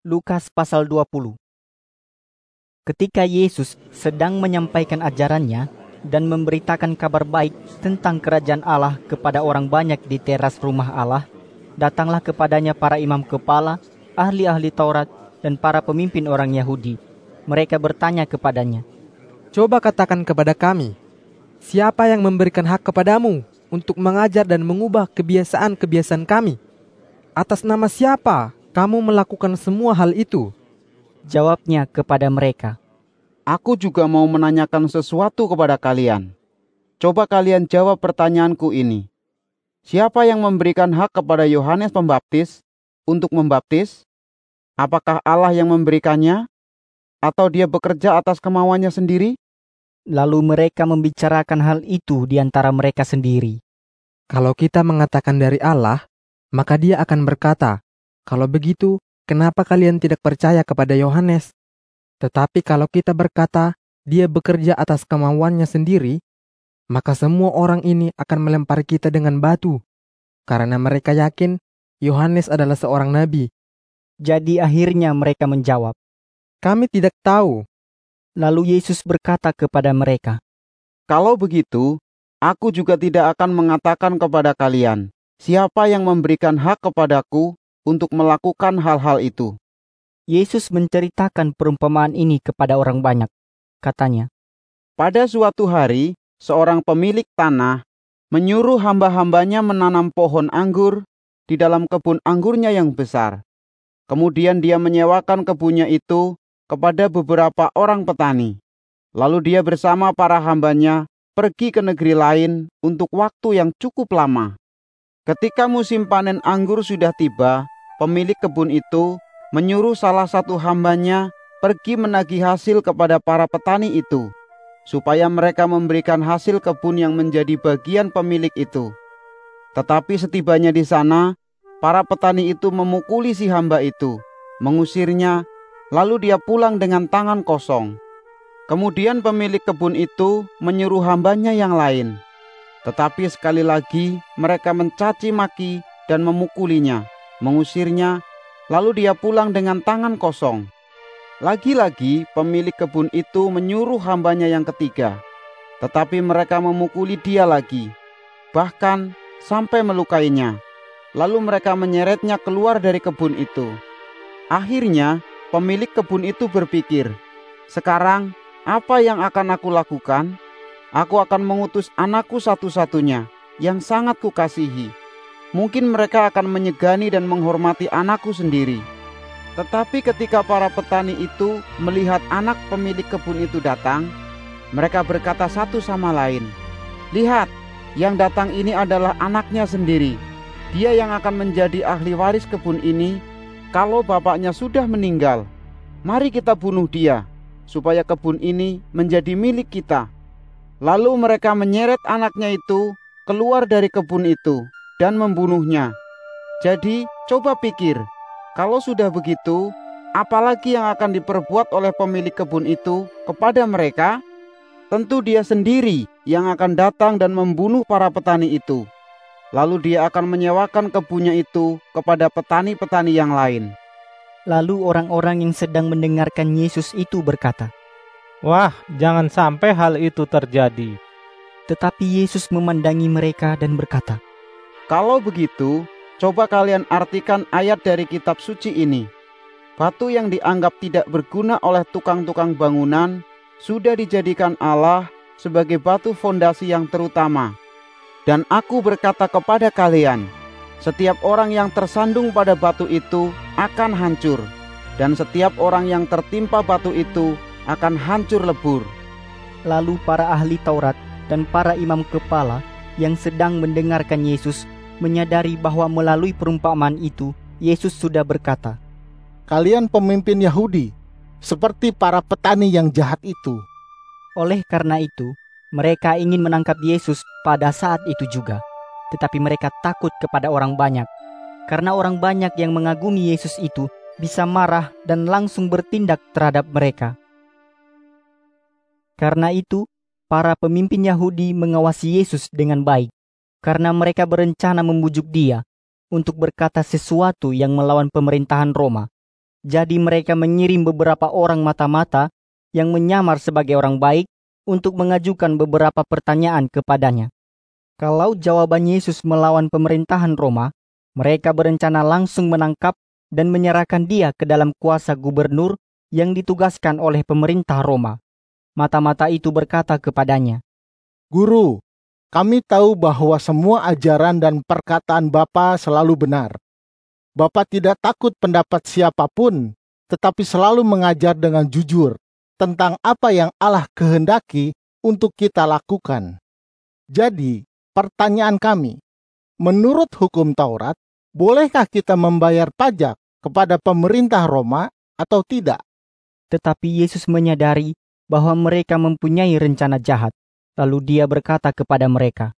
Lukas pasal 20 Ketika Yesus sedang menyampaikan ajarannya dan memberitakan kabar baik tentang kerajaan Allah kepada orang banyak di teras rumah Allah, datanglah kepadanya para imam kepala, ahli-ahli Taurat, dan para pemimpin orang Yahudi. Mereka bertanya kepadanya, Coba katakan kepada kami, siapa yang memberikan hak kepadamu untuk mengajar dan mengubah kebiasaan-kebiasaan kami? Atas nama siapa kamu melakukan semua hal itu? Jawabnya kepada mereka, Aku juga mau menanyakan sesuatu kepada kalian. Coba kalian jawab pertanyaanku ini. Siapa yang memberikan hak kepada Yohanes Pembaptis untuk membaptis? Apakah Allah yang memberikannya? Atau dia bekerja atas kemauannya sendiri? Lalu mereka membicarakan hal itu di antara mereka sendiri. Kalau kita mengatakan dari Allah, maka dia akan berkata, kalau begitu, kenapa kalian tidak percaya kepada Yohanes? Tetapi kalau kita berkata dia bekerja atas kemauannya sendiri, maka semua orang ini akan melempar kita dengan batu, karena mereka yakin Yohanes adalah seorang nabi. Jadi akhirnya mereka menjawab. Kami tidak tahu. Lalu Yesus berkata kepada mereka, Kalau begitu, aku juga tidak akan mengatakan kepada kalian, siapa yang memberikan hak kepadaku untuk melakukan hal-hal itu. Yesus menceritakan perumpamaan ini kepada orang banyak. Katanya, Pada suatu hari, seorang pemilik tanah menyuruh hamba-hambanya menanam pohon anggur di dalam kebun anggurnya yang besar. Kemudian dia menyewakan kebunnya itu kepada beberapa orang petani. Lalu dia bersama para hambanya pergi ke negeri lain untuk waktu yang cukup lama. Ketika musim panen anggur sudah tiba, pemilik kebun itu menyuruh salah satu hambanya pergi menagih hasil kepada para petani itu, supaya mereka memberikan hasil kebun yang menjadi bagian pemilik itu. Tetapi setibanya di sana, para petani itu memukuli si hamba itu, mengusirnya, lalu dia pulang dengan tangan kosong. Kemudian pemilik kebun itu menyuruh hambanya yang lain. Tetapi sekali lagi mereka mencaci maki dan memukulinya, mengusirnya, lalu dia pulang dengan tangan kosong. Lagi-lagi pemilik kebun itu menyuruh hambanya yang ketiga, tetapi mereka memukuli dia lagi, bahkan sampai melukainya. Lalu mereka menyeretnya keluar dari kebun itu. Akhirnya pemilik kebun itu berpikir, "Sekarang apa yang akan aku lakukan? Aku akan mengutus anakku satu-satunya yang sangat kukasihi. Mungkin mereka akan menyegani dan menghormati anakku sendiri." Tetapi ketika para petani itu melihat anak pemilik kebun itu datang, mereka berkata satu sama lain, "Lihat, yang datang ini adalah anaknya sendiri. Dia yang akan menjadi ahli waris kebun ini kalau bapaknya sudah meninggal. Mari kita bunuh dia, supaya kebun ini menjadi milik kita." Lalu mereka menyeret anaknya itu keluar dari kebun itu dan membunuhnya. Jadi, coba pikir, kalau sudah begitu, apalagi yang akan diperbuat oleh pemilik kebun itu kepada mereka? Tentu dia sendiri yang akan datang dan membunuh para petani itu. Lalu dia akan menyewakan kebunnya itu kepada petani-petani yang lain. Lalu orang-orang yang sedang mendengarkan Yesus itu berkata, Wah, jangan sampai hal itu terjadi. Tetapi Yesus memandangi mereka dan berkata, Kalau begitu, coba kalian artikan ayat dari kitab suci ini. Batu yang dianggap tidak berguna oleh tukang-tukang bangunan sudah dijadikan Allah sebagai batu fondasi yang terutama. Dan aku berkata kepada kalian, setiap orang yang tersandung pada batu itu akan hancur, dan setiap orang yang tertimpa batu itu akan hancur lebur. Lalu para ahli Taurat dan para imam kepala yang sedang mendengarkan Yesus menyadari bahwa melalui perumpamaan itu Yesus sudah berkata, Kalian pemimpin Yahudi, seperti para petani yang jahat itu. Oleh karena itu, mereka ingin menangkap Yesus pada saat itu juga. Tetapi mereka takut kepada orang banyak, karena orang banyak yang mengagumi Yesus itu bisa marah dan langsung bertindak terhadap mereka. Karena itu, para pemimpin Yahudi mengawasi Yesus dengan baik, karena mereka berencana membujuk dia untuk berkata sesuatu yang melawan pemerintahan Roma. Jadi mereka mengirim beberapa orang mata-mata yang menyamar sebagai orang baik untuk mengajukan beberapa pertanyaan kepadanya. Kalau jawaban Yesus melawan pemerintahan Roma, mereka berencana langsung menangkap dan menyerahkan dia ke dalam kuasa gubernur yang ditugaskan oleh pemerintah Roma. Mata-mata itu berkata kepadanya, Guru, kami tahu bahwa semua ajaran dan perkataan Bapa selalu benar. Bapa tidak takut pendapat siapa pun, tetapi selalu mengajar dengan jujur tentang apa yang Allah kehendaki untuk kita lakukan. Jadi, pertanyaan kami, menurut hukum Taurat, bolehkah kita membayar pajak kepada pemerintah Roma atau tidak? Tetapi Yesus menyadari bahwa mereka mempunyai rencana jahat. Lalu dia berkata kepada mereka,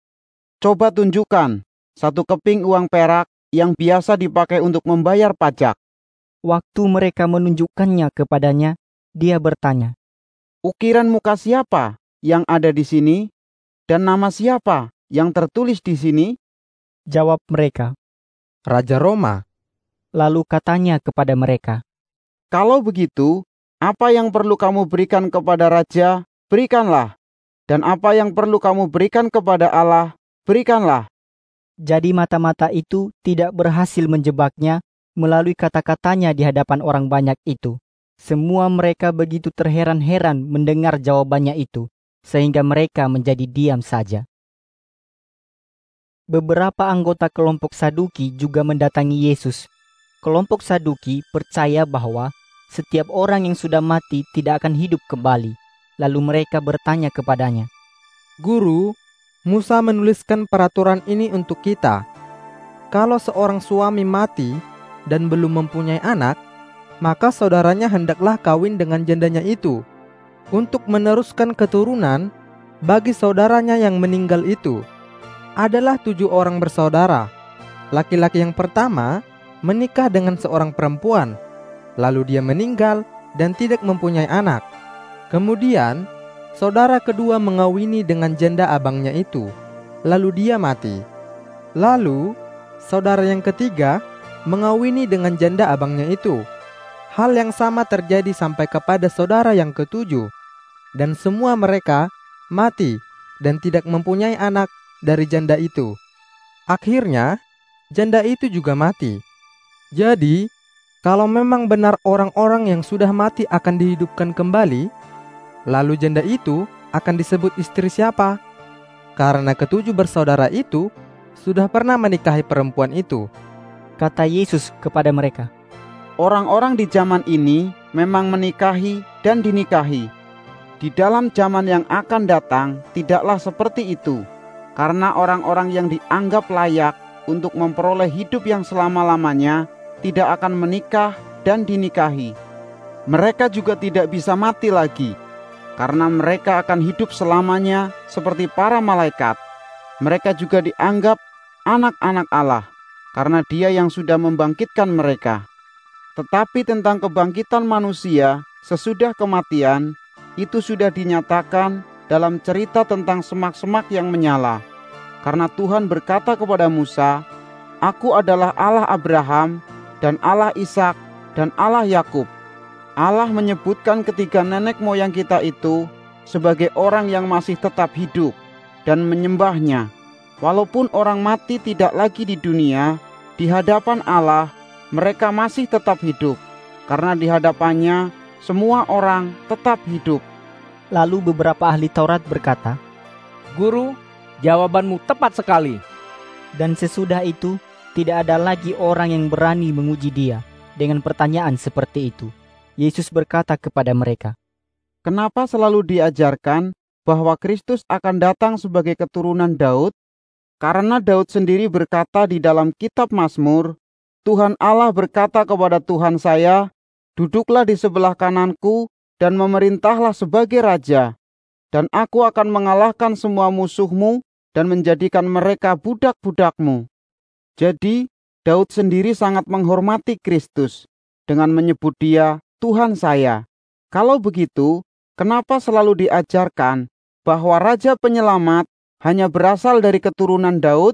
Coba tunjukkan satu keping uang perak yang biasa dipakai untuk membayar pajak. Waktu mereka menunjukkannya kepadanya, dia bertanya, Ukiran muka siapa yang ada di sini? Dan nama siapa yang tertulis di sini? Jawab mereka. Raja Roma. Lalu katanya kepada mereka, Kalau begitu, apa yang perlu kamu berikan kepada raja, berikanlah. Dan apa yang perlu kamu berikan kepada Allah, berikanlah. Jadi mata-mata itu tidak berhasil menjebaknya melalui kata-katanya di hadapan orang banyak itu. Semua mereka begitu terheran-heran mendengar jawabannya itu, sehingga mereka menjadi diam saja. Beberapa anggota kelompok Saduki juga mendatangi Yesus. Kelompok Saduki percaya bahwa setiap orang yang sudah mati tidak akan hidup kembali. Lalu mereka bertanya kepadanya, Guru, Musa menuliskan peraturan ini untuk kita. Kalau seorang suami mati dan belum mempunyai anak, maka saudaranya hendaklah kawin dengan jandanya itu untuk meneruskan keturunan bagi saudaranya yang meninggal itu adalah tujuh orang bersaudara. Laki-laki yang pertama menikah dengan seorang perempuan, lalu dia meninggal dan tidak mempunyai anak. Kemudian, saudara kedua mengawini dengan janda abangnya itu, lalu dia mati. Lalu, saudara yang ketiga mengawini dengan janda abangnya itu. Hal yang sama terjadi sampai kepada saudara yang ketujuh, dan semua mereka mati dan tidak mempunyai anak dari janda itu. Akhirnya, janda itu juga mati. Jadi, kalau memang benar orang-orang yang sudah mati akan dihidupkan kembali, lalu janda itu akan disebut istri siapa? Karena ketujuh bersaudara itu sudah pernah menikahi perempuan itu. Kata Yesus kepada mereka, Orang-orang di zaman ini memang menikahi dan dinikahi. Di dalam zaman yang akan datang tidaklah seperti itu karena orang-orang yang dianggap layak untuk memperoleh hidup yang selama-lamanya tidak akan menikah dan dinikahi. Mereka juga tidak bisa mati lagi, karena mereka akan hidup selamanya seperti para malaikat. Mereka juga dianggap anak-anak Allah, karena Dia yang sudah membangkitkan mereka. Tetapi tentang kebangkitan manusia sesudah kematian, itu sudah dinyatakan dalam cerita tentang semak-semak yang menyala. Karena Tuhan berkata kepada Musa, Aku adalah Allah Abraham dan Allah Ishak dan Allah Yakub. Allah menyebutkan ketiga nenek moyang kita itu sebagai orang yang masih tetap hidup dan menyembahnya. Walaupun orang mati tidak lagi di dunia, di hadapan Allah mereka masih tetap hidup. Karena di hadapannya semua orang tetap hidup. Lalu beberapa ahli Taurat berkata, Guru, jawabanmu tepat sekali. Dan sesudah itu, tidak ada lagi orang yang berani menguji dia dengan pertanyaan seperti itu. Yesus berkata kepada mereka, Kenapa selalu diajarkan bahwa Kristus akan datang sebagai keturunan Daud? Karena Daud sendiri berkata di dalam kitab Mazmur, Tuhan Allah berkata kepada Tuhan saya, Duduklah di sebelah kananku dan memerintahlah sebagai raja, dan aku akan mengalahkan semua musuhmu dan menjadikan mereka budak-budakmu. Jadi, Daud sendiri sangat menghormati Kristus dengan menyebut dia Tuhan saya. Kalau begitu, kenapa selalu diajarkan bahwa Raja Penyelamat hanya berasal dari keturunan Daud?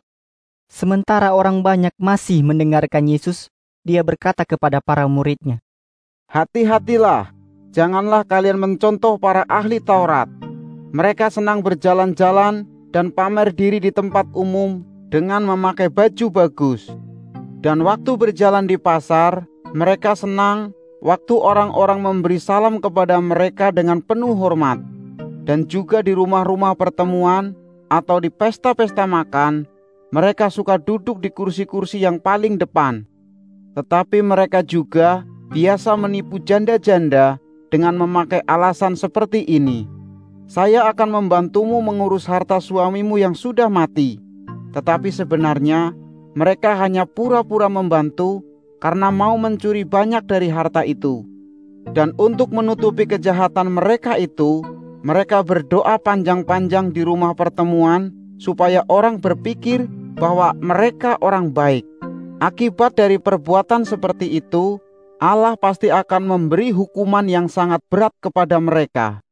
Sementara orang banyak masih mendengarkan Yesus, dia berkata kepada para muridnya, Hati-hatilah, janganlah kalian mencontoh para ahli Taurat. Mereka senang berjalan-jalan dan pamer diri di tempat umum dengan memakai baju bagus. Dan waktu berjalan di pasar, mereka senang waktu orang-orang memberi salam kepada mereka dengan penuh hormat. Dan juga di rumah-rumah pertemuan atau di pesta-pesta makan, mereka suka duduk di kursi-kursi yang paling depan. Tetapi mereka juga biasa menipu janda-janda dengan memakai alasan seperti ini. Saya akan membantumu mengurus harta suamimu yang sudah mati. Tetapi sebenarnya mereka hanya pura-pura membantu karena mau mencuri banyak dari harta itu. Dan untuk menutupi kejahatan mereka itu, mereka berdoa panjang-panjang di rumah pertemuan supaya orang berpikir bahwa mereka orang baik. Akibat dari perbuatan seperti itu, Allah pasti akan memberi hukuman yang sangat berat kepada mereka.